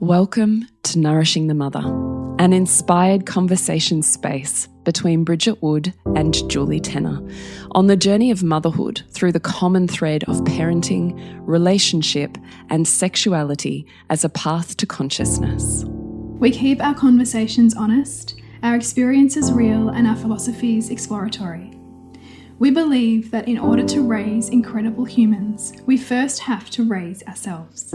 Welcome to Nourishing the Mother, an inspired conversation space between Bridget Wood and Julie Tenner on the journey of motherhood through the common thread of parenting, relationship, and sexuality as a path to consciousness. We keep our conversations honest, our experiences real, and our philosophies exploratory. We believe that in order to raise incredible humans, we first have to raise ourselves.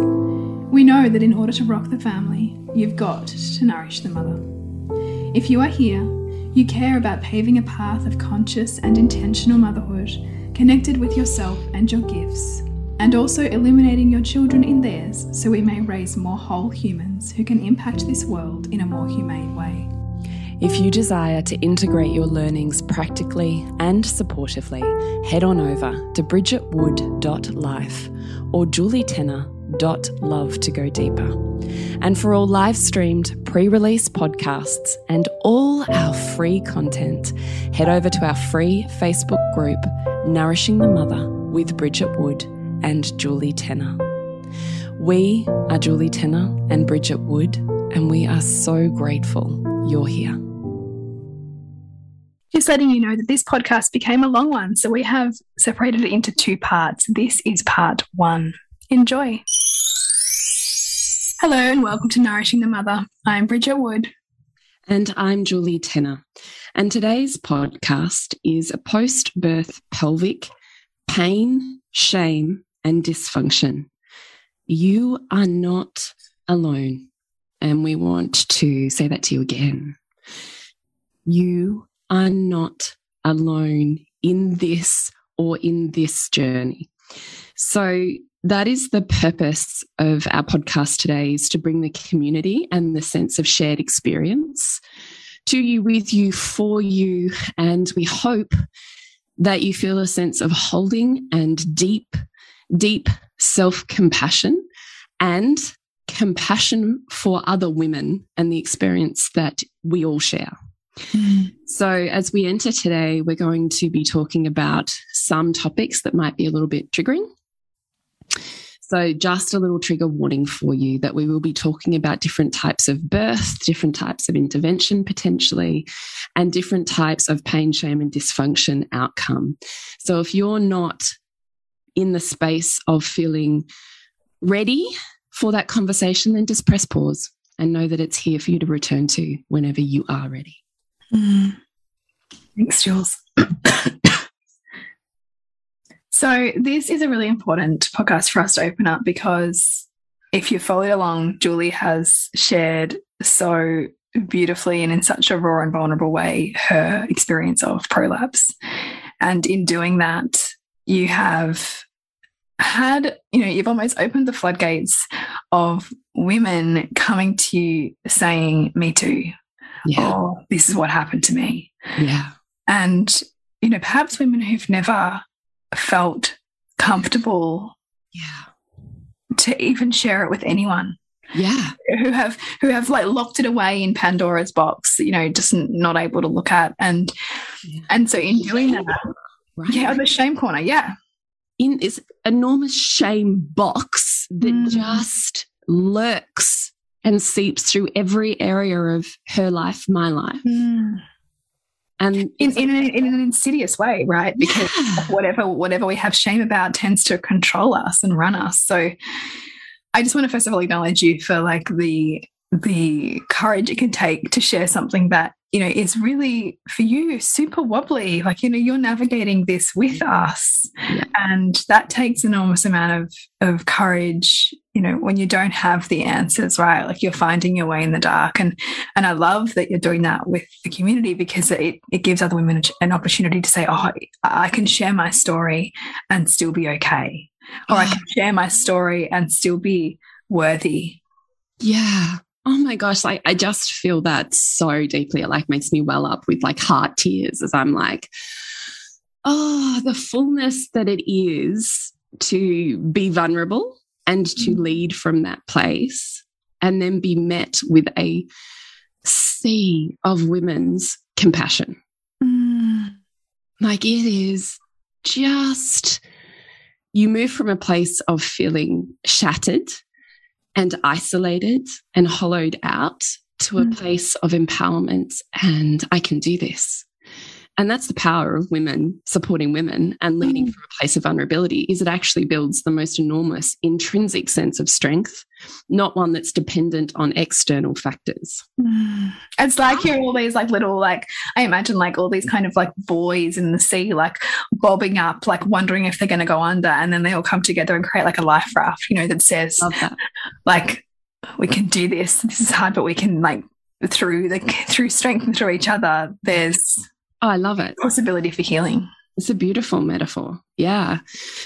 We know that in order to rock the family, you've got to nourish the mother. If you are here, you care about paving a path of conscious and intentional motherhood, connected with yourself and your gifts, and also illuminating your children in theirs so we may raise more whole humans who can impact this world in a more humane way. If you desire to integrate your learnings practically and supportively, head on over to bridgetwood.life or julietenner.love to go deeper. And for all live streamed, pre release podcasts and all our free content, head over to our free Facebook group, Nourishing the Mother with Bridget Wood and Julie Tenner. We are Julie Tenner and Bridget Wood, and we are so grateful you're here. Just letting you know that this podcast became a long one, so we have separated it into two parts. This is part one. Enjoy. Hello, and welcome to Nourishing the Mother. I'm Bridget Wood. And I'm Julie Tenner. And today's podcast is a post birth pelvic pain, shame, and dysfunction. You are not alone. And we want to say that to you again. You are not alone in this or in this journey. So, that is the purpose of our podcast today is to bring the community and the sense of shared experience to you, with you, for you. And we hope that you feel a sense of holding and deep, deep self compassion and compassion for other women and the experience that we all share. Mm. So, as we enter today, we're going to be talking about some topics that might be a little bit triggering. So, just a little trigger warning for you that we will be talking about different types of birth, different types of intervention potentially, and different types of pain, shame, and dysfunction outcome. So, if you're not in the space of feeling ready for that conversation, then just press pause and know that it's here for you to return to whenever you are ready. Mm. Thanks, Jules. so, this is a really important podcast for us to open up because if you followed along, Julie has shared so beautifully and in such a raw and vulnerable way her experience of prolapse. And in doing that, you have had, you know, you've almost opened the floodgates of women coming to you saying, Me too. Yeah. Or this is what happened to me. Yeah. And, you know, perhaps women who've never felt comfortable yeah to even share it with anyone yeah who have who have like locked it away in pandora's box you know just not able to look at and yeah. and so in doing that right. yeah the shame corner yeah in this enormous shame box that mm. just lurks and seeps through every area of her life, my life. Mm. And in, in, an, in, an insidious way, right? Because yeah. whatever whatever we have shame about tends to control us and run us. So I just want to first of all acknowledge you for like the the courage it can take to share something that you know is really for you super wobbly like you know you're navigating this with us yeah. and that takes enormous amount of of courage you know when you don't have the answers right like you're finding your way in the dark. And and i love that you're doing that with the community because it it gives other women an opportunity to say oh i can share my story and still be okay. Or i can share my story and still be worthy. Yeah. Oh my gosh, like I just feel that so deeply. It like makes me well up with like heart tears as I'm like, oh, the fullness that it is to be vulnerable and to mm. lead from that place and then be met with a sea of women's compassion. Mm. Like it is just, you move from a place of feeling shattered and isolated and hollowed out to a mm. place of empowerment and I can do this. And that's the power of women supporting women and leading mm. from a place of vulnerability is it actually builds the most enormous intrinsic sense of strength, not one that's dependent on external factors. Mm. It's like you're all these like little like I imagine like all these kind of like buoys in the sea like bobbing up, like wondering if they're gonna go under, and then they all come together and create like a life raft, you know, that says that. like we can do this. This is hard, but we can like through the through strength and through each other, there's Oh, I love it. Possibility for healing. It's a beautiful metaphor. Yeah.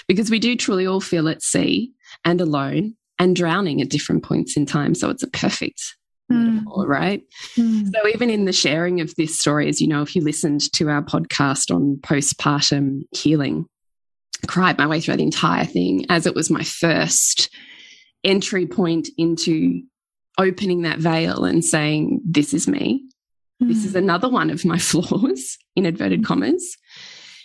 Because we do truly all feel at sea and alone and drowning at different points in time. So it's a perfect mm. metaphor, right? Mm. So even in the sharing of this story, as you know, if you listened to our podcast on postpartum healing, I cried my way through the entire thing as it was my first entry point into opening that veil and saying, This is me. This is hmm. another one of my flaws, in inverted commas.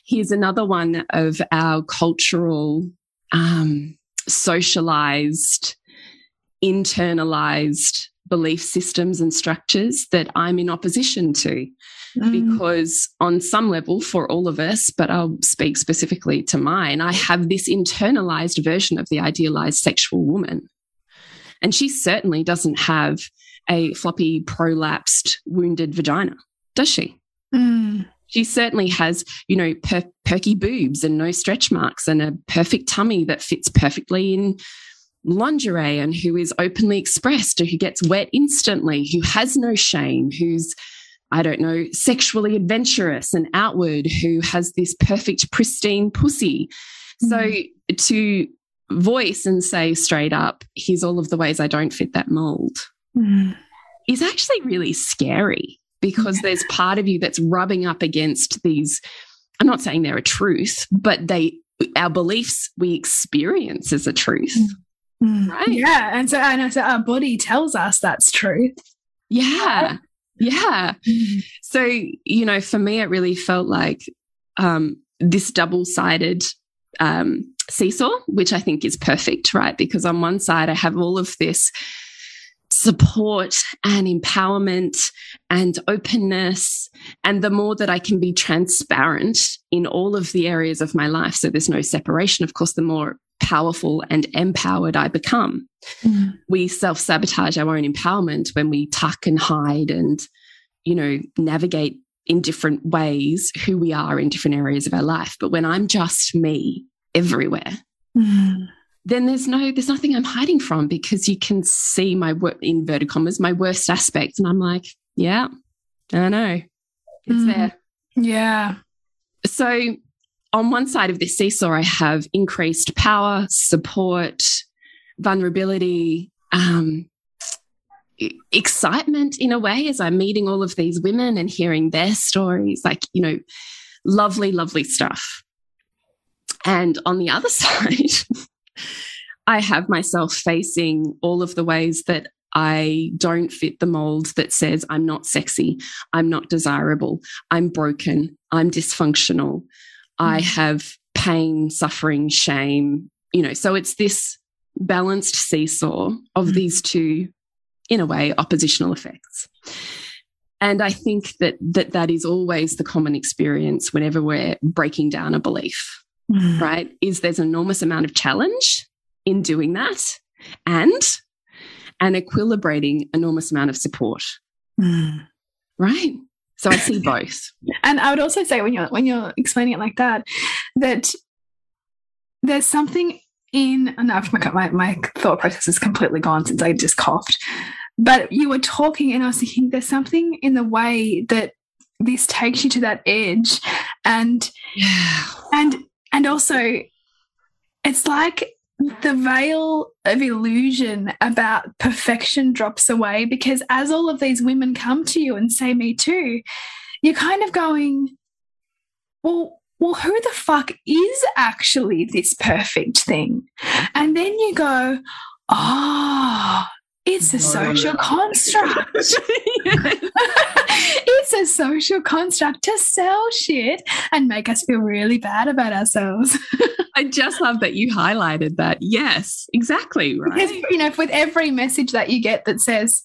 Here's another one of our cultural, um, socialized, internalized belief systems and structures that I'm in opposition to. Mm. Because, on some level, for all of us, but I'll speak specifically to mine, I have this internalized version of the idealized sexual woman. And she certainly doesn't have a floppy, prolapsed, wounded vagina, does she? Mm. She certainly has, you know, per perky boobs and no stretch marks and a perfect tummy that fits perfectly in lingerie and who is openly expressed, who gets wet instantly, who has no shame, who's, I don't know, sexually adventurous and outward, who has this perfect, pristine pussy. Mm. So to voice and say straight up, here's all of the ways I don't fit that mold mm. is actually really scary because yeah. there's part of you that's rubbing up against these. I'm not saying they're a truth, but they, our beliefs we experience as a truth. Mm. Right. Yeah. And so, and so our body tells us that's truth. Yeah. Yeah. Mm. So, you know, for me, it really felt like um, this double sided um, seesaw, which I think is perfect, right? Because on one side, I have all of this support and empowerment and openness. And the more that I can be transparent in all of the areas of my life, so there's no separation, of course, the more powerful and empowered I become. Mm. We self sabotage our own empowerment when we tuck and hide and, you know, navigate in different ways who we are in different areas of our life. But when I'm just me everywhere, mm then there's no there's nothing I'm hiding from because you can see my inverted commas my worst aspects. And I'm like yeah I know. It's mm. there. Yeah. So on one side of this seesaw I have increased power support vulnerability um, excitement in a way as I'm meeting all of these women and hearing their stories like you know lovely lovely stuff. And on the other side I have myself facing all of the ways that I don't fit the mold that says I'm not sexy, I'm not desirable, I'm broken, I'm dysfunctional, mm. I have pain, suffering, shame. You know, so it's this balanced seesaw of mm. these two, in a way, oppositional effects. And I think that that that is always the common experience whenever we're breaking down a belief mm. right? Is there's an enormous amount of challenge in doing that and an equilibrating enormous amount of support. Mm. Right. So I see both. and I would also say when you're when you're explaining it like that, that there's something in enough my, my, my thought process is completely gone since I just coughed. But you were talking and I was thinking there's something in the way that this takes you to that edge and yeah. and and also, it's like the veil of illusion about perfection drops away because as all of these women come to you and say, Me too, you're kind of going, Well, well, who the fuck is actually this perfect thing? And then you go, Oh, it's a social construct. it's a social construct to sell shit and make us feel really bad about ourselves. I just love that you highlighted that. Yes, exactly. Right. Because, you know, with every message that you get that says,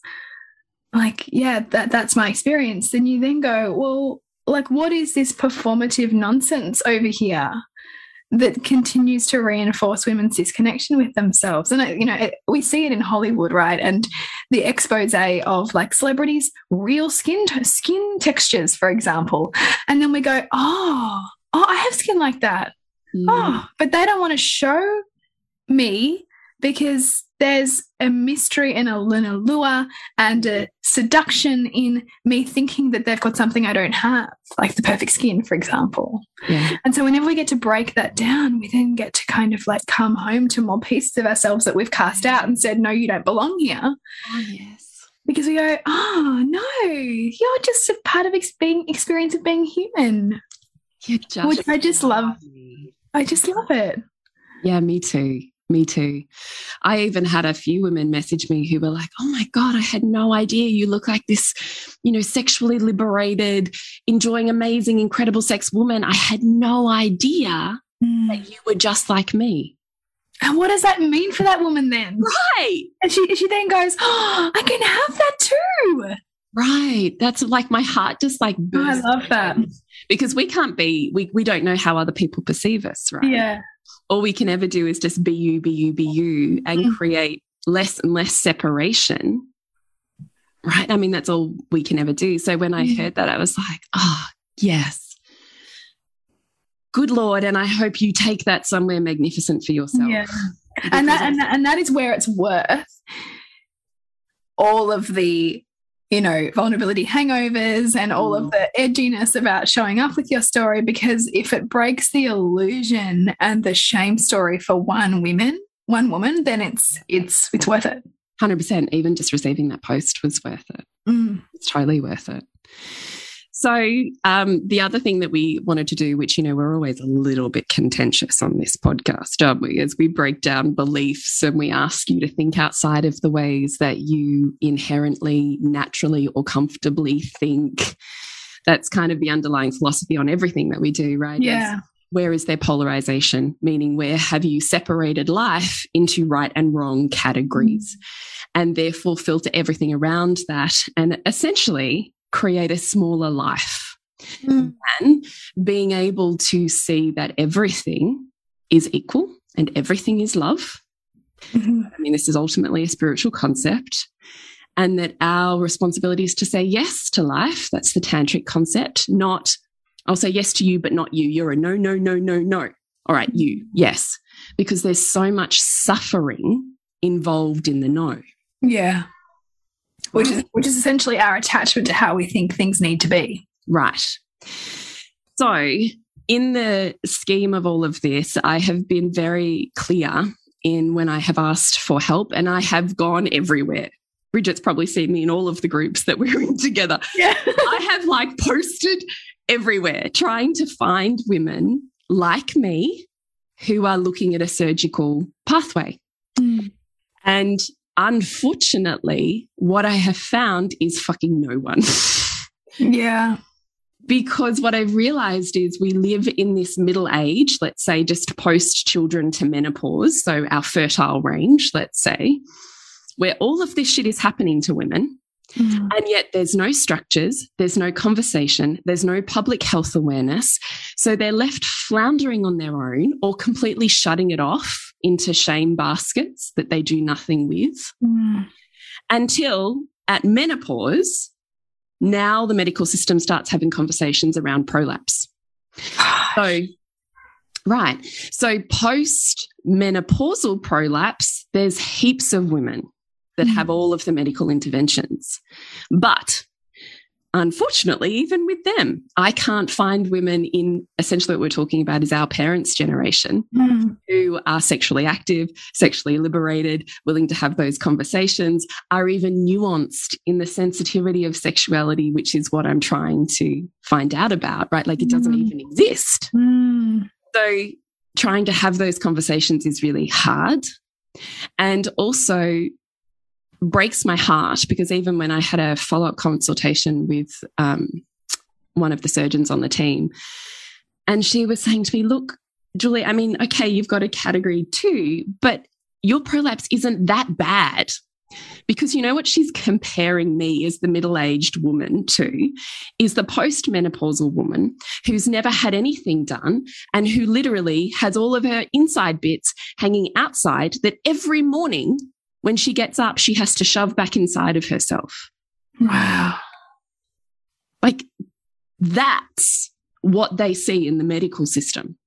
like, yeah, that, that's my experience, then you then go, well, like, what is this performative nonsense over here? That continues to reinforce women's disconnection with themselves. And, you know, it, we see it in Hollywood, right? And the expose of like celebrities' real skin, skin textures, for example. And then we go, oh, oh, I have skin like that. Mm. Oh, but they don't want to show me because there's a mystery and a, and a lure and a seduction in me thinking that they've got something I don't have, like the perfect skin, for example. Yeah. And so whenever we get to break that down, we then get to kind of like come home to more pieces of ourselves that we've cast out and said, no, you don't belong here. Oh, yes. Because we go, oh, no, you're just a part of ex being experience of being human. You're just Which I just love. I just love it. Yeah, me too. Me too. I even had a few women message me who were like, Oh my God, I had no idea you look like this, you know, sexually liberated, enjoying amazing, incredible sex woman. I had no idea mm. that you were just like me. And what does that mean for that woman then? Right. And she, she then goes, Oh, I can have that too. Right. That's like my heart just like oh, I love that. Because we can't be, we, we don't know how other people perceive us, right? Yeah all we can ever do is just be you, be you, be you, and mm. create less and less separation. Right. I mean, that's all we can ever do. So when I mm. heard that, I was like, oh, yes. Good Lord. And I hope you take that somewhere magnificent for yourself. Yeah. And that, and that, and that is where it's worth all of the you know, vulnerability hangovers and all of mm. the edginess about showing up with your story. Because if it breaks the illusion and the shame story for one woman, one woman, then it's it's it's worth it. Hundred percent. Even just receiving that post was worth it. Mm. It's totally worth it. So, um, the other thing that we wanted to do, which, you know, we're always a little bit contentious on this podcast, aren't we? As we break down beliefs and we ask you to think outside of the ways that you inherently, naturally, or comfortably think. That's kind of the underlying philosophy on everything that we do, right? Yeah. where is there polarization? Meaning, where have you separated life into right and wrong categories mm. and therefore filter everything around that? And essentially, create a smaller life. Mm. And being able to see that everything is equal and everything is love. Mm -hmm. I mean, this is ultimately a spiritual concept. And that our responsibility is to say yes to life. That's the tantric concept, not, I'll say yes to you, but not you. You're a no, no, no, no, no. All right, you, yes. Because there's so much suffering involved in the no. Yeah which is which is essentially our attachment to how we think things need to be. Right. So, in the scheme of all of this, I have been very clear in when I have asked for help, and I have gone everywhere. Bridget's probably seen me in all of the groups that we're in together. Yeah. I have like posted everywhere trying to find women like me who are looking at a surgical pathway. Mm. And unfortunately, what I have found is fucking no one. yeah. Because what I've realized is we live in this middle age, let's say just post children to menopause, so our fertile range, let's say, where all of this shit is happening to women. Mm. And yet there's no structures, there's no conversation, there's no public health awareness. So they're left floundering on their own or completely shutting it off into shame baskets that they do nothing with mm. until at menopause, now the medical system starts having conversations around prolapse. so, right. So, post menopausal prolapse, there's heaps of women that have mm. all of the medical interventions. But unfortunately, even with them, I can't find women in essentially what we're talking about is our parents' generation mm. who are sexually active, sexually liberated, willing to have those conversations, are even nuanced in the sensitivity of sexuality, which is what I'm trying to find out about, right? Like it doesn't mm. even exist. Mm. So trying to have those conversations is really hard. And also, breaks my heart because even when I had a follow up consultation with um, one of the surgeons on the team, and she was saying to me, Look, Julie, I mean, okay, you've got a category two, but your prolapse isn't that bad. Because you know what she's comparing me as the middle aged woman to is the postmenopausal woman who's never had anything done and who literally has all of her inside bits hanging outside that every morning when she gets up, she has to shove back inside of herself. Wow. Like that's what they see in the medical system.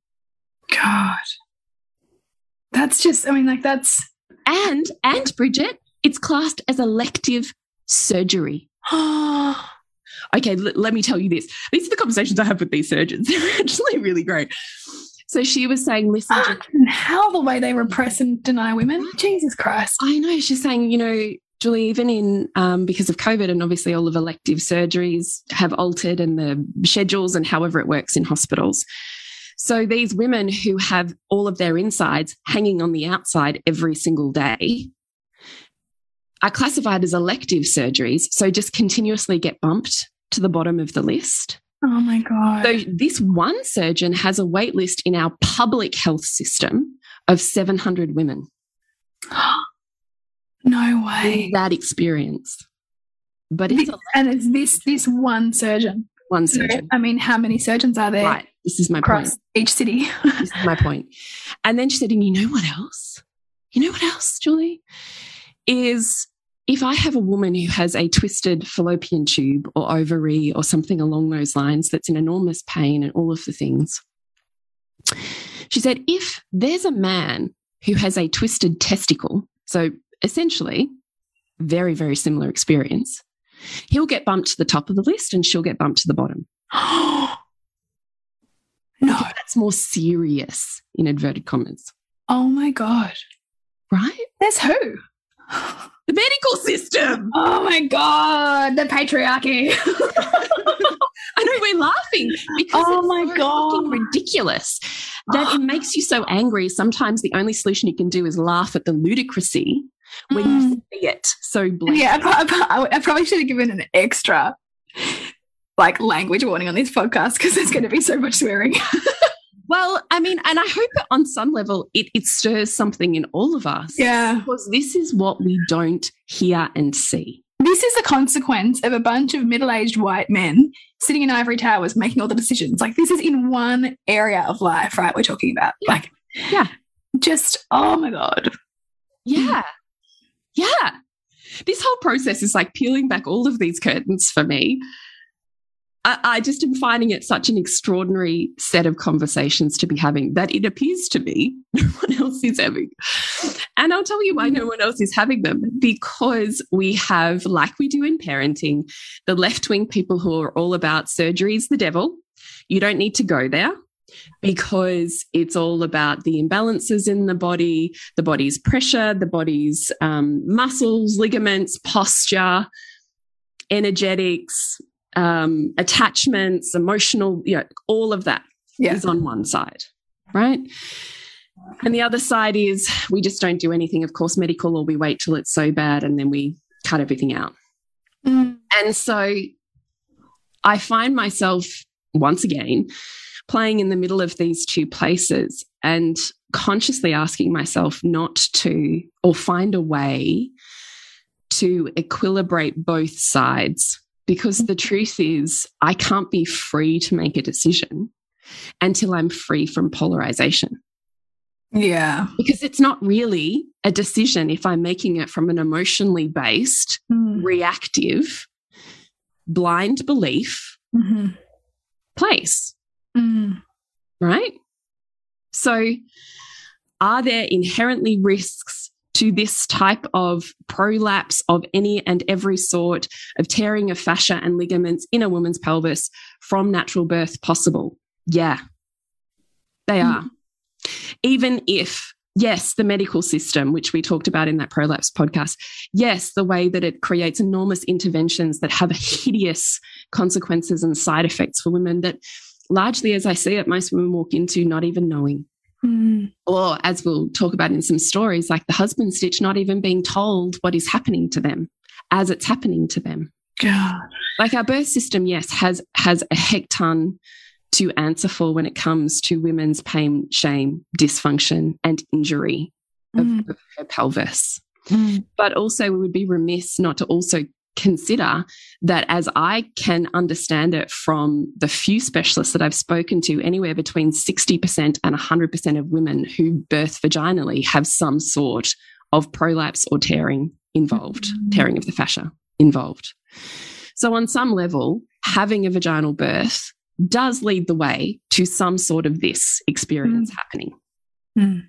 God. That's just, I mean, like that's. And, and Bridget, it's classed as elective surgery. okay, let me tell you this. These are the conversations I have with these surgeons. They're actually really great. So she was saying, listen, how the way they repress and deny women. Jesus Christ. I know. She's saying, you know, Julie, even in um, because of COVID and obviously all of elective surgeries have altered and the schedules and however it works in hospitals. So these women who have all of their insides hanging on the outside every single day are classified as elective surgeries. So just continuously get bumped to the bottom of the list. Oh my God. So this one surgeon has a wait list in our public health system of 700 women. no way. That experience. But it's this, and it's this this one surgeon. One surgeon. I mean, how many surgeons are there? Right. This is my point. each city. this is my point. And then she said, and you know what else? You know what else, Julie? Is if I have a woman who has a twisted fallopian tube or ovary or something along those lines that's in enormous pain and all of the things, she said, if there's a man who has a twisted testicle, so essentially, very, very similar experience, he'll get bumped to the top of the list and she'll get bumped to the bottom. no, that's more serious in inverted commas. Oh my God. Right? There's who? The medical system. Oh my God. The patriarchy. I know we're laughing because oh my so god, ridiculous that it makes you so angry. Sometimes the only solution you can do is laugh at the ludicrousy when mm. you see it so blatantly. Yeah, I, I, I probably should have given an extra like language warning on this podcast because there's going to be so much swearing. well, I mean, and I hope on some level it, it stirs something in all of us. Yeah. Because this is what we don't hear and see. This is a consequence of a bunch of middle aged white men sitting in ivory towers making all the decisions. Like, this is in one area of life, right? We're talking about. Yeah. Like, yeah. Just, oh my God. Yeah. Yeah. This whole process is like peeling back all of these curtains for me I, just am finding it such an extraordinary set of conversations to be having that it appears to me no one else is having. And I'll tell you why no one else is having them because we have, like we do in parenting, the left wing people who are all about surgery is the devil. You don't need to go there because it's all about the imbalances in the body, the body's pressure, the body's um, muscles, ligaments, posture, energetics, um, attachments, emotional, you know, all of that yeah. is on one side, right? And the other side is we just don't do anything, of course, medical, or we wait till it's so bad and then we cut everything out. Mm. And so I find myself once again playing in the middle of these two places and consciously asking myself not to, or find a way to equilibrate both sides because the truth is, I can't be free to make a decision until I'm free from polarization. Yeah. Because it's not really a decision if I'm making it from an emotionally based, mm. reactive, blind belief mm -hmm. place. Mm. Right? So, are there inherently risks to this type of prolapse of any and every sort of tearing of fascia and ligaments in a woman's pelvis from natural birth possible? Yeah, they mm. are. Even if, yes, the medical system, which we talked about in that prolapse podcast, yes, the way that it creates enormous interventions that have hideous consequences and side effects for women that largely, as I see it, most women walk into not even knowing. Mm. Or, as we'll talk about in some stories, like the husband stitch not even being told what is happening to them as it's happening to them. God. Like our birth system, yes, has has a hecton to answer for when it comes to women's pain, shame, dysfunction, and injury mm. of, of, her pelvis. Mm. But also, we would be remiss not to also consider that as I can understand it from the few specialists that I've spoken to, anywhere between 60% and 100% of women who birth vaginally have some sort of prolapse or tearing involved, mm -hmm. tearing of the fascia involved. So, on some level, having a vaginal birth does lead the way to some sort of this experience mm. happening. Mm.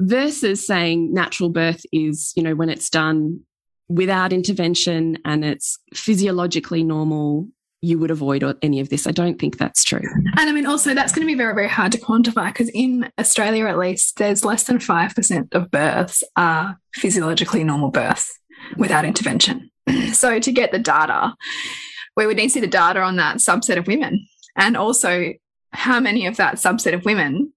Versus saying natural birth is, you know, when it's done without intervention and it's physiologically normal, you would avoid any of this. I don't think that's true. And I mean, also, that's going to be very, very hard to quantify because in Australia, at least, there's less than 5% of births are physiologically normal births without intervention. so, to get the data, we would need to see the data on that subset of women and also how many of that subset of women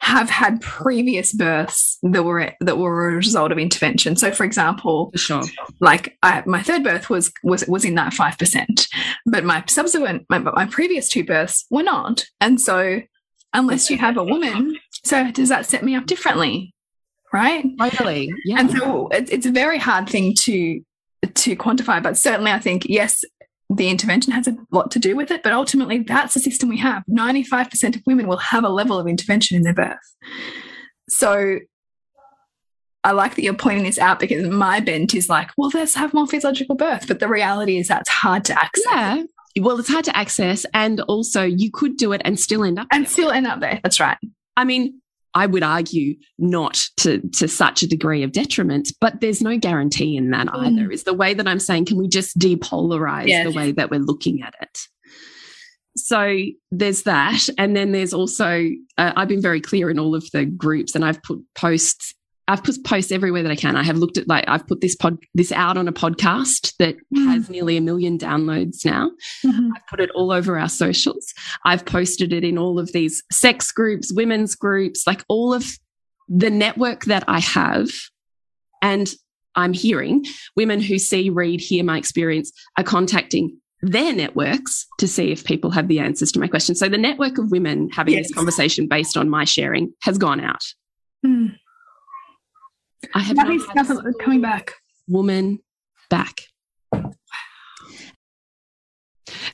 have had previous births that were that were a result of intervention. So, for example, for sure. like I, my third birth was was was in that five percent, but my subsequent my, my previous two births were not. And so, unless you have a woman, so does that set me up differently? Right? Totally. Yeah. And so it's, it's a very hard thing to to quantify, but certainly I think yes, the intervention has a lot to do with it, but ultimately that's the system we have. 95% of women will have a level of intervention in their birth. So I like that you're pointing this out because my bent is like, well, let's have more physiological birth. But the reality is that's hard to access. Yeah. Well, it's hard to access. And also, you could do it and still end up and there. still end up there. That's right. I mean, I would argue not to, to such a degree of detriment, but there's no guarantee in that mm. either. Is the way that I'm saying, can we just depolarize yes. the way that we're looking at it? So there's that. And then there's also, uh, I've been very clear in all of the groups and I've put posts I've put posts everywhere that I can. I have looked at like I've put this pod this out on a podcast that mm. has nearly a million downloads now. Mm -hmm. I've put it all over our socials. I've posted it in all of these sex groups, women's groups, like all of the network that I have. And I'm hearing women who see, read, hear my experience are contacting their networks to see if people have the answers to my questions. So the network of women having yes. this conversation based on my sharing has gone out. Mm. I have coming back. Woman back.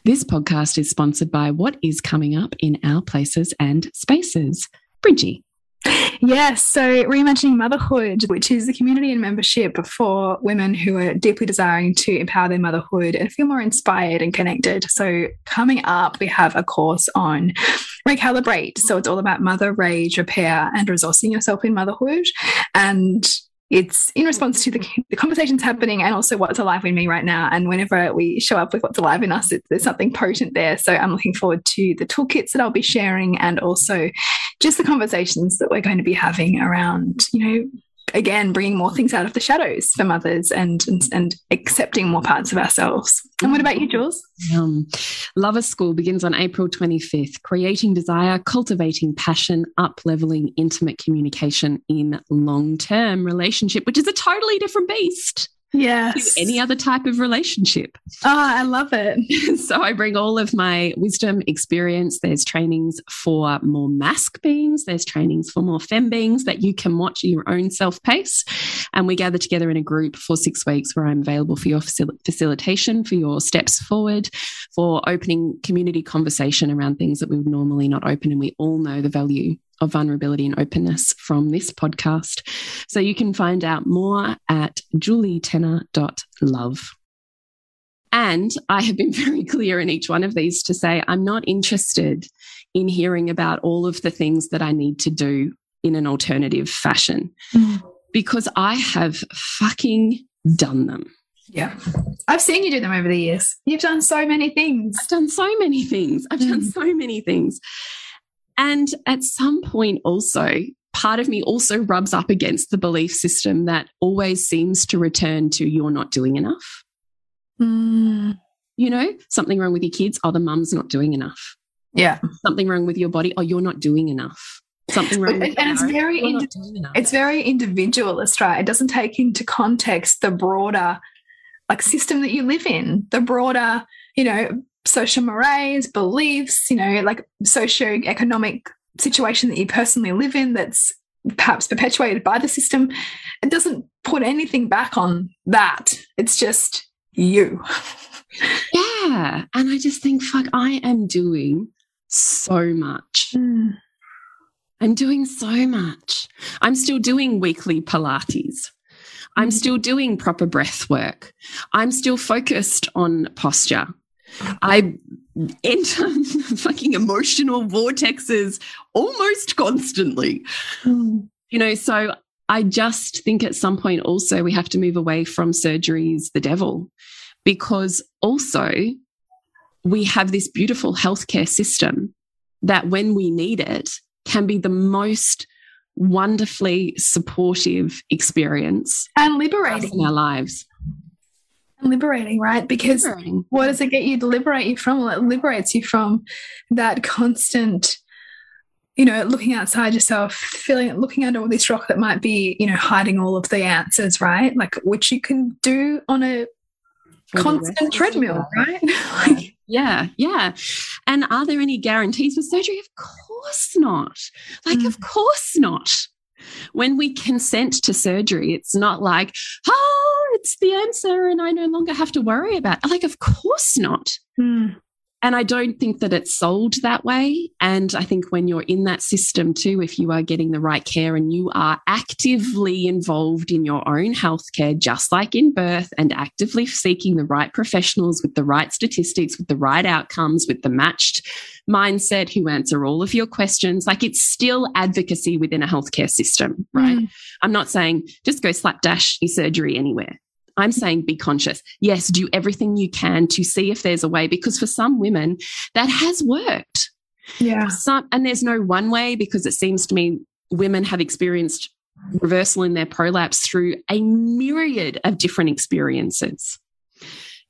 This podcast is sponsored by what is coming up in our places and spaces. Bridgie. Yes, so reimagining motherhood, which is a community and membership for women who are deeply desiring to empower their motherhood and feel more inspired and connected. So, coming up, we have a course on recalibrate. So, it's all about mother rage repair and resourcing yourself in motherhood. And it's in response to the, the, conversations happening and also what's alive in me right now. And whenever we show up with what's alive in us, it, there's something potent there. So I'm looking forward to the toolkits that I'll be sharing and also just the conversations that we're going to be having around, you know, again bringing more things out of the shadows for mothers and and, and accepting more parts of ourselves. And what about you jules? Um, lover school begins on april 25th creating desire cultivating passion up leveling intimate communication in long-term relationship which is a totally different beast yes. any other type of relationship. Ah oh, i love it. So i bring all of my wisdom experience. There's trainings for more mask beings. There's trainings for more fem beings that you can watch your own self pace. And we gather together in a group for six weeks where i'm available for your facil facilitation for your steps forward for opening community conversation around things that we would normally not open. And we all know the value of vulnerability and openness from this podcast. So you can find out more at julietenner.love. And I have been very clear in each one of these to say I'm not interested in hearing about all of the things that I need to do in an alternative fashion mm. because I have fucking done them. Yeah. I've seen you do them over the years. You've done so many things. I've done so many things. I've mm. done so many things. And at some point, also, part of me also rubs up against the belief system that always seems to return to you're not doing enough. Mm. You know, something wrong with your kids, oh, the mum's not doing enough. Yeah. Something wrong with your body, oh, you're not doing enough. Something wrong and, and it's very it's very individualist, right? It doesn't take into context the broader like system that you live in, the broader, you know, social mores, beliefs, you know, like socio-economic situation that you personally live in that's perhaps perpetuated by the system. It doesn't put anything back on that. It's just you. Yeah. And I just think, fuck, I am doing so much. Mm. I'm doing so much. I'm still doing weekly Pilates. I'm mm. still doing proper breath work. I'm still focused on posture. I enter fucking emotional vortexes almost constantly. Mm. You know, so I just think at some point also we have to move away from surgeries, the devil, because also we have this beautiful healthcare system that when we need it can be the most wonderfully supportive experience and liberating in our lives liberating, right? Because liberating. what does it get you to liberate you from? Well, it liberates you from that constant, you know, looking outside yourself, feeling, looking under all this rock that might be, you know, hiding all of the answers, right? Like, which you can do on a For constant treadmill, right? like, yeah, yeah. And are there any guarantees for surgery? Of course not. Like, mm. of course not. When we consent to surgery, it's not like, oh, it's the answer and I no longer have to worry about it. Like, of course not. Mm. And I don't think that it's sold that way. And I think when you're in that system too, if you are getting the right care and you are actively involved in your own healthcare, just like in birth, and actively seeking the right professionals with the right statistics, with the right outcomes, with the matched mindset who answer all of your questions, like it's still advocacy within a healthcare system, right? Mm. I'm not saying just go slapdash your surgery anywhere. I'm saying be conscious. Yes, do everything you can to see if there's a way, because for some women, that has worked. Yeah. Some, and there's no one way because it seems to me women have experienced reversal in their prolapse through a myriad of different experiences.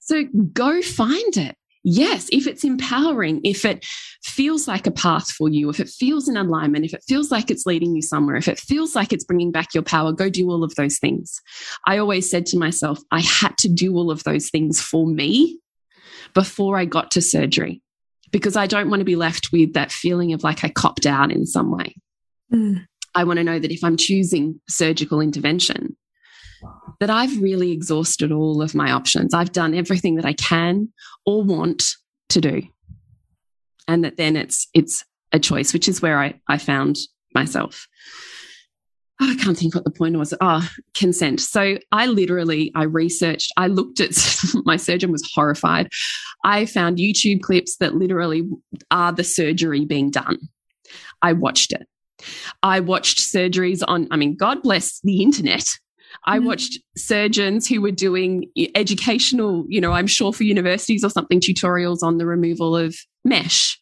So go find it yes, if it's empowering, if it feels like a path for you, if it feels in alignment, if it feels like it's leading you somewhere, if it feels like it's bringing back your power, go do all of those things. I always said to myself, I had to do all of those things for me before I got to surgery because I don't want to be left with that feeling of like I copped out in some way. Mm. I want to know that if I'm choosing surgical intervention, that I've really exhausted all of my options. I've done everything that I can or want to do. And that then it's it's a choice, which is where I, I found myself. Oh, I can't think what the point was. Oh, consent. So I literally, I researched, I looked at, my surgeon was horrified. I found YouTube clips that literally are the surgery being done. I watched it. I watched surgeries on, I mean, God bless the internet I mm. watched surgeons who were doing educational, you know, I'm sure for universities or something, tutorials on the removal of mesh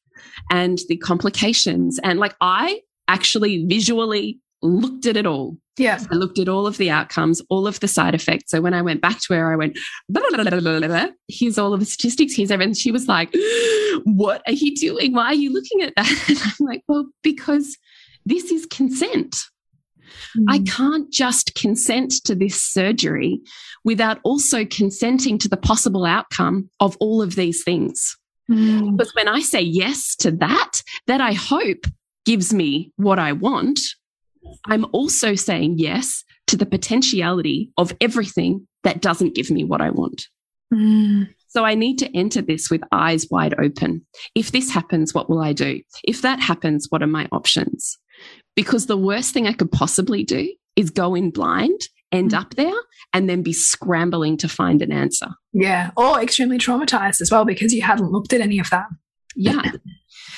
and the complications. And like I actually visually looked at it all. Yeah. I looked at all of the outcomes, all of the side effects. So when I went back to her, I went, blah, blah, blah, here's all of the statistics, here's everything. She was like, what are you doing? Why are you looking at that? And I'm like, well, because this is consent. Mm. I can't just consent to this surgery without also consenting to the possible outcome of all of these things. Mm. Because when I say yes to that, that I hope gives me what I want, I'm also saying yes to the potentiality of everything that doesn't give me what I want. Mm. So I need to enter this with eyes wide open. If this happens, what will I do? If that happens, what are my options? Because the worst thing I could possibly do is go in blind, end mm. up there, and then be scrambling to find an answer. Yeah. Or extremely traumatized as well because you hadn't looked at any of that. Yeah.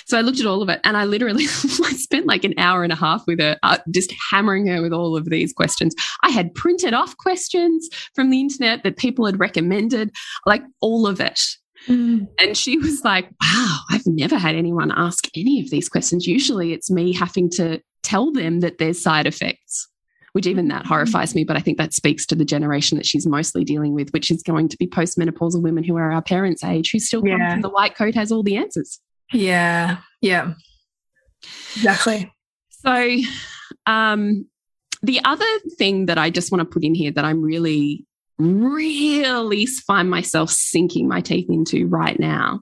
So I looked at all of it and I literally I spent like an hour and a half with her, uh, just hammering her with all of these questions. I had printed off questions from the internet that people had recommended, like all of it. Mm. And she was like, wow, I've never had anyone ask any of these questions. Usually it's me having to tell them that there's side effects, which even that horrifies me. But I think that speaks to the generation that she's mostly dealing with, which is going to be postmenopausal women who are our parents' age, who still come yeah. from the white coat has all the answers. Yeah. Yeah. Exactly. So, um, the other thing that I just want to put in here that I'm really really find myself sinking my teeth into right now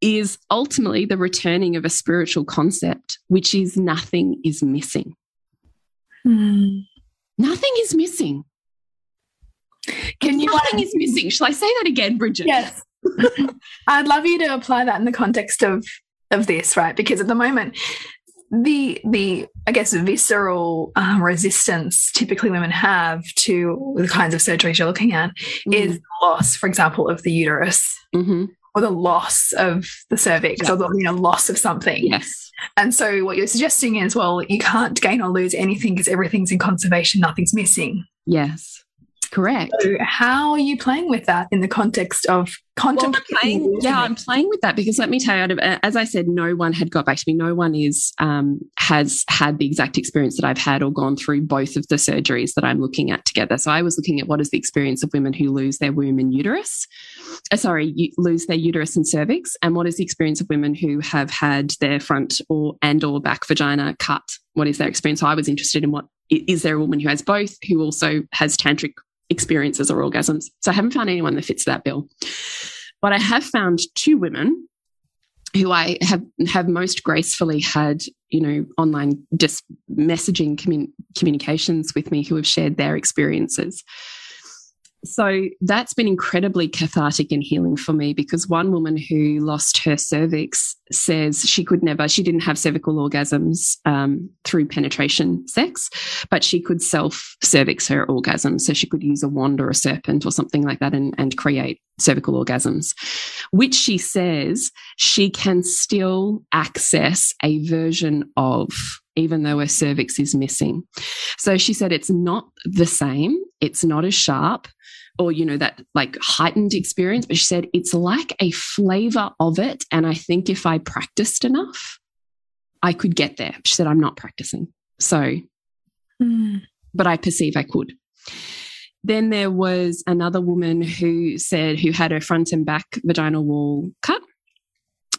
is ultimately the returning of a spiritual concept, which is nothing is missing. Mm. Nothing is missing. Can you nothing is missing. Shall I say that again, Bridget? Yes. I'd love you to apply that in the context of of this, right? Because at the moment, the the I guess visceral um, resistance typically women have to the kinds of surgeries you're looking at mm. is loss, for example, of the uterus. Mm -hmm. Or the loss of the cervix, yeah. or the you know loss of something. Yes. And so what you're suggesting is, well, you can't gain or lose anything because everything's in conservation, nothing's missing. Yes. Correct. So how are you playing with that in the context of contemplating? Well, yeah, I'm playing with that because let me tell you, as I said, no one had got back to me. No one is um, has had the exact experience that I've had or gone through both of the surgeries that I'm looking at together. So I was looking at what is the experience of women who lose their womb and uterus. Uh, sorry, lose their uterus and cervix, and what is the experience of women who have had their front or and or back vagina cut? What is their experience? So I was interested in what is there a woman who has both who also has tantric experiences or orgasms. So I haven't found anyone that fits that bill. But I have found two women who I have have most gracefully had, you know, online just messaging commun communications with me who have shared their experiences so that's been incredibly cathartic and healing for me because one woman who lost her cervix says she could never, she didn't have cervical orgasms um, through penetration sex, but she could self cervix her orgasm. So she could use a wand or a serpent or something like that and, and create cervical orgasms, which she says she can still access a version of even though her cervix is missing. So she said it's not the same, it's not as sharp or, you know, that like heightened experience, but she said it's like a flavor of it. And I think if I practiced enough, I could get there. She said, I'm not practicing. So, mm. but I perceive I could. Then there was another woman who said, who had her front and back vaginal wall cut.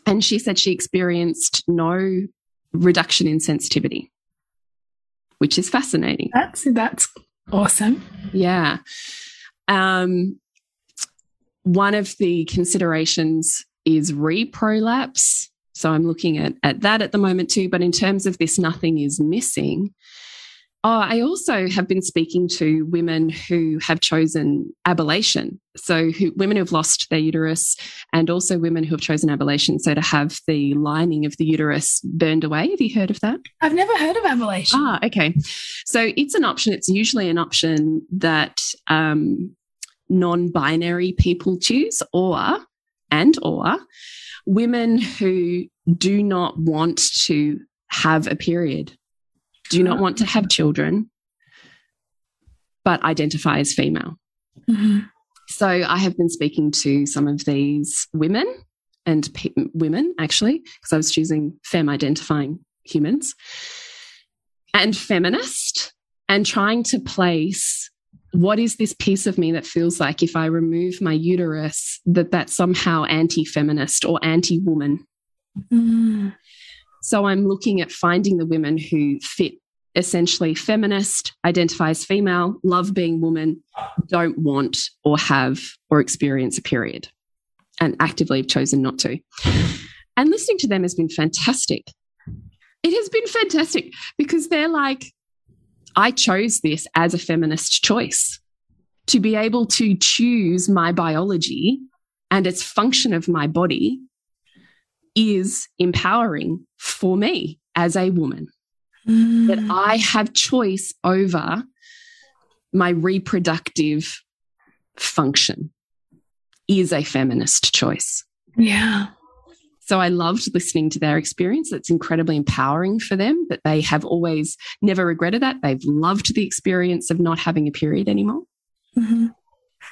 And she said she experienced no reduction in sensitivity, which is fascinating. That's that's awesome. Yeah. Um, one of the considerations is reprolapse. So I'm looking at, at that at the moment too. But in terms of this, nothing is missing. Oh, I also have been speaking to women who have chosen ablation. So, who, women who've lost their uterus, and also women who have chosen ablation. So, to have the lining of the uterus burned away. Have you heard of that? I've never heard of ablation. Ah, okay. So, it's an option. It's usually an option that um, non binary people choose, or, and, or women who do not want to have a period do not want to have children, but identify as female. Mm -hmm. So I have been speaking to some of these women and women, actually, because I was choosing femme identifying humans and feminist and trying to place what is this piece of me that feels like if I remove my uterus, that that's somehow anti feminist or anti woman. Mm. So I'm looking at finding the women who fit essentially feminist, identifies female, love being woman, don't want or have or experience a period, and actively have chosen not to. And listening to them has been fantastic. It has been fantastic because they're like, I chose this as a feminist choice to be able to choose my biology and its function of my body is empowering for me as a woman. Mm. That I have choice over my reproductive function is a feminist choice. Yeah. So I loved listening to their experience. It's incredibly empowering for them that they have always never regretted that. They've loved the experience of not having a period anymore. Mm -hmm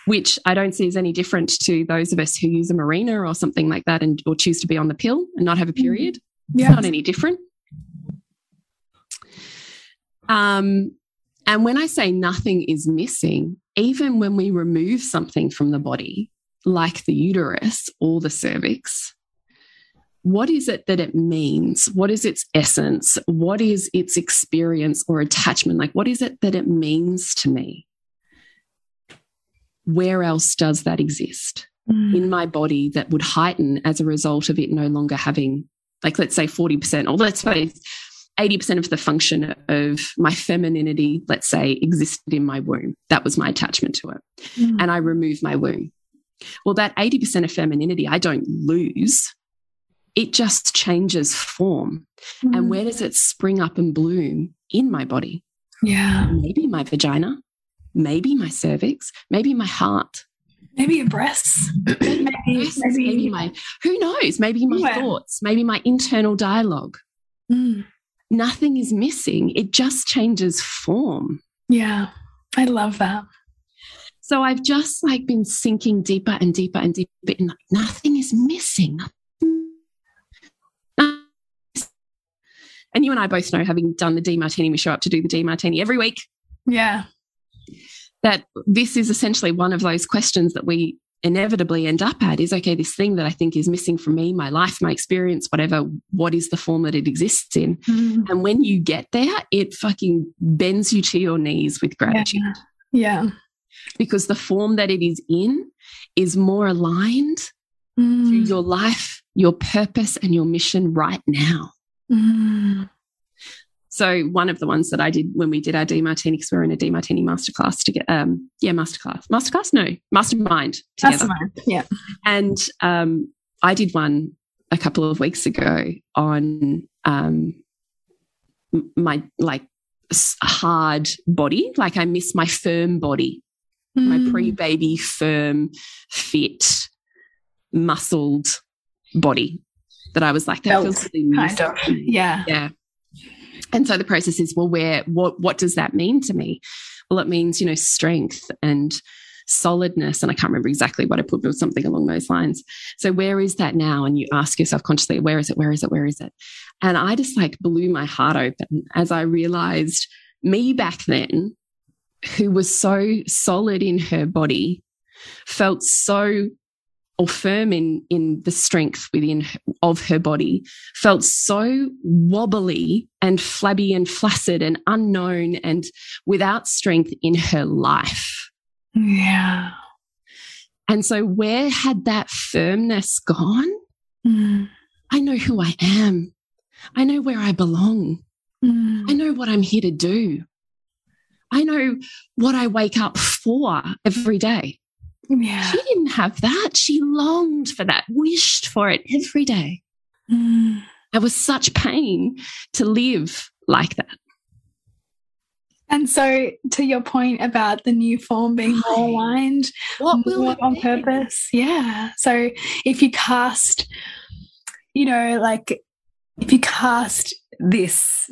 which I don't see as any different to those of us who use a Mirena or something like that and or choose to be on the pill and not have a period. Yeah. It's not any different. Um, and when I say nothing is missing, even when we remove something from the body, like the uterus or the cervix, what is it that it means? What is its essence? What is its experience or attachment? Like, what is it that it means to me? where else does that exist mm. in my body that would heighten as a result of it no longer having, like, let's say 40%, or let's say 80% of the function of my femininity, let's say, existed in my womb. That was my attachment to it. Mm. And I remove my womb. Well, that 80% of femininity, I don't lose. It just changes form. Mm. And where does it spring up and bloom? In my body. Yeah. Maybe my vagina, maybe my cervix, maybe my heart. Maybe your breasts. maybe, maybe, maybe, my, who knows? Maybe my yeah. thoughts, maybe my internal dialogue. Mm. Nothing is missing. It just changes form. Yeah. I love that. So I've just like been sinking deeper and deeper and deeper and like, nothing is missing. And you and I both know, having done the Demartini, we show up to do the Demartini every week. Yeah. That this is essentially one of those questions that we inevitably end up at is okay, this thing that I think is missing from me, my life, my experience, whatever, what is the form that it exists in? Mm. And when you get there, it fucking bends you to your knees with gratitude. Yeah. yeah. Because the form that it is in is more aligned mm. to your life, your purpose, and your mission right now. Mm. So one of the ones that I did when we did our Demartini, because we are in a Demartini masterclass to get, um, yeah, masterclass, masterclass, no, mastermind together. Mastermind, yeah. And um, I did one a couple of weeks ago on um, my like hard body, like I miss my firm body, mm. my pre-baby firm, fit, muscled body. That I was like, that feels really kind of, yeah, yeah. And so the process is, well, where, what, what does that mean to me? Well, it means, you know, strength and solidness. And I can't remember exactly what I put, but it was something along those lines. So where is that now? And you ask yourself consciously, where is it? Where is it? Where is it? And I just like blew my heart open as I realized me back then, who was so solid in her body, felt so or firm in in the strength within of her body felt so wobbly and flabby and flaccid and unknown and without strength in her life. Yeah. And so where had that firmness gone? Mm. i know who i am. I know where i belong. Mm. i know what i'm here to do. I know what i wake up for every day yeah. She didn't have that. She longed for that, wished for it every day. Mm. It was such pain to live like that. And so, to your point about the new form being more aligned, what will on be? purpose? Yeah. So, if you cast, you know, like if you cast this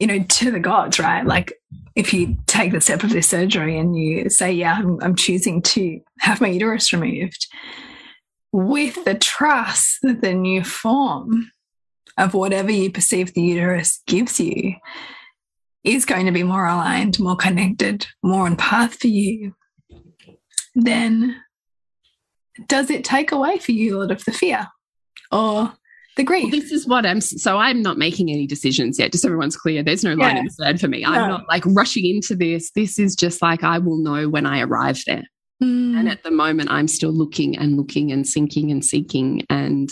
you know, to the gods, right? Like if you take the step of this surgery and you say, yeah, I'm, I'm choosing to have my uterus removed with the trust that the new form of whatever you perceive the uterus gives you is going to be more aligned, more connected, more on path for you, then does it take away for you a lot of the fear? Or the grief. Well, this is what I'm so I'm not making any decisions yet. Just so everyone's clear. There's no line yeah. in the sand for me. I'm not like rushing into this. This is just like I will know when I arrive there. Mm. And at the moment, I'm still looking and looking and sinking and seeking and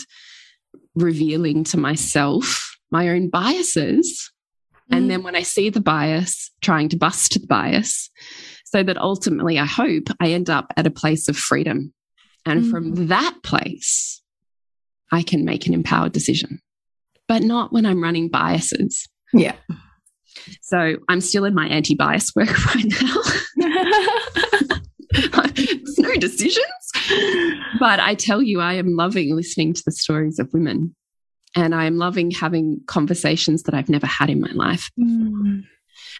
revealing to myself my own biases. Mm. And then when I see the bias, trying to bust the bias so that ultimately I hope I end up at a place of freedom. And mm. from that place, I can make an empowered decision, but not when I'm running biases. Yeah. So I'm still in my anti bias work right now. no decisions. But I tell you, I am loving listening to the stories of women. And I am loving having conversations that I've never had in my life mm.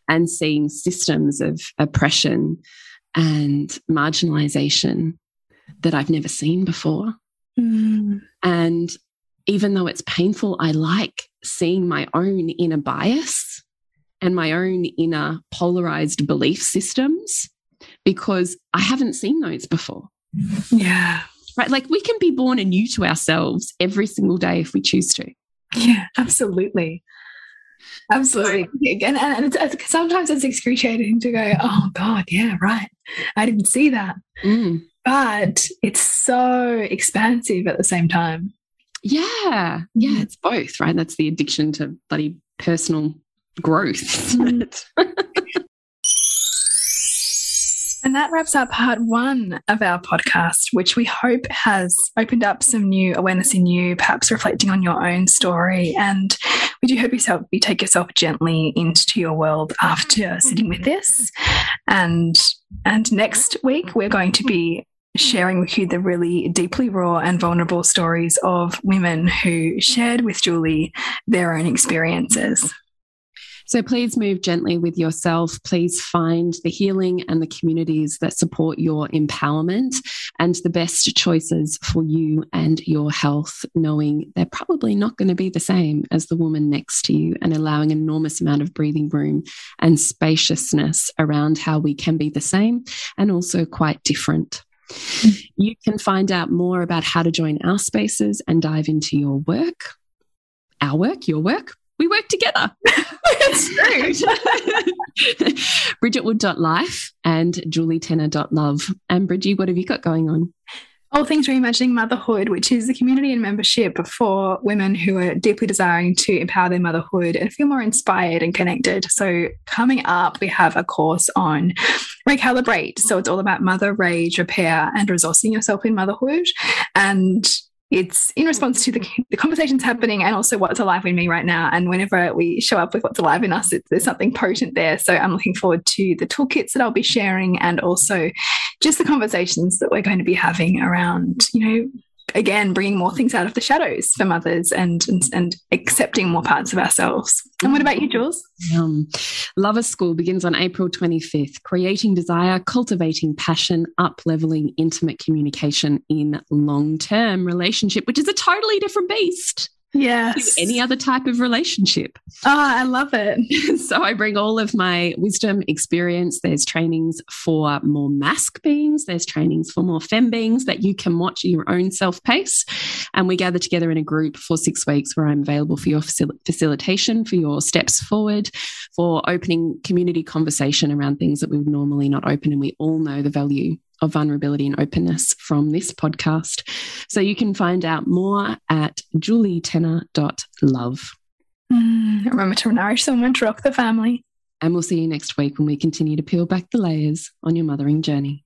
and seeing systems of oppression and marginalization that I've never seen before. Mm. And even though it's painful, I like seeing my own inner bias and my own inner polarized belief systems because I haven't seen those before. Yeah. Right. Like we can be born anew to ourselves every single day if we choose to. Yeah, absolutely. Absolutely. Again, and it's, it's, sometimes it's excruciating to go, oh God, yeah, right. I didn't see that. Mm. But it's so expansive at the same time. Yeah. Yeah. Mm. It's both, right? That's the addiction to bloody personal growth. And that wraps up part one of our podcast, which we hope has opened up some new awareness in you, perhaps reflecting on your own story. And we do hope yourself, you take yourself gently into your world after sitting with this. And and next week we're going to be sharing with you the really deeply raw and vulnerable stories of women who shared with Julie their own experiences. So please move gently with yourself. Please find the healing and the communities that support your empowerment and the best choices for you and your health, knowing they're probably not going to be the same as the woman next to you and allowing an enormous amount of breathing room and spaciousness around how we can be the same and also quite different. Mm. You can find out more about how to join our spaces and dive into your work, our work, your work we work together. it's true. BridgetWood.life and julietenner.love. And Bridgie, what have you got going on? All Things Reimagining Motherhood, which is a community and membership for women who are deeply desiring to empower their motherhood and feel more inspired and connected. So, coming up, we have a course on Recalibrate. So, it's all about mother rage repair and resourcing yourself in motherhood. And it's in response to the, the, conversations happening and also what's alive in me right now. And whenever we show up with what's alive in us, it, there's something potent there. So I'm looking forward to the toolkits that I'll be sharing and also just the conversations that we're going to be having around, you know, again bringing more things out of the shadows for mothers and and, and accepting more parts of ourselves. And what about you jules? Um, lover school begins on april 25th creating desire cultivating passion up leveling intimate communication in long-term relationship which is a totally different beast yes. to any other type of relationship. Oh, I love it. so I bring all of my wisdom, experience. There's trainings for more masc beings, there's trainings for more fem beings that you can watch at your own self pace. And we gather together in a group for six weeks where I'm available for your facil facilitation, for your steps forward, for opening community conversation around things that we would normally not open. And we all know the value of vulnerability and openness from this podcast. So you can find out more at julietenner.love. Mm, remember to nourish someone to rock the family. And we'll see you next week when we continue to peel back the layers on your mothering journey.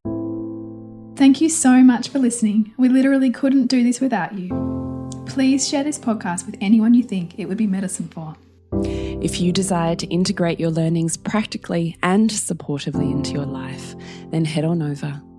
Thank you so much for listening. We literally couldn't do this without you. Please share this podcast with anyone you think it would be medicine for. If you desire to integrate your learnings practically and supportively into your life, then head on over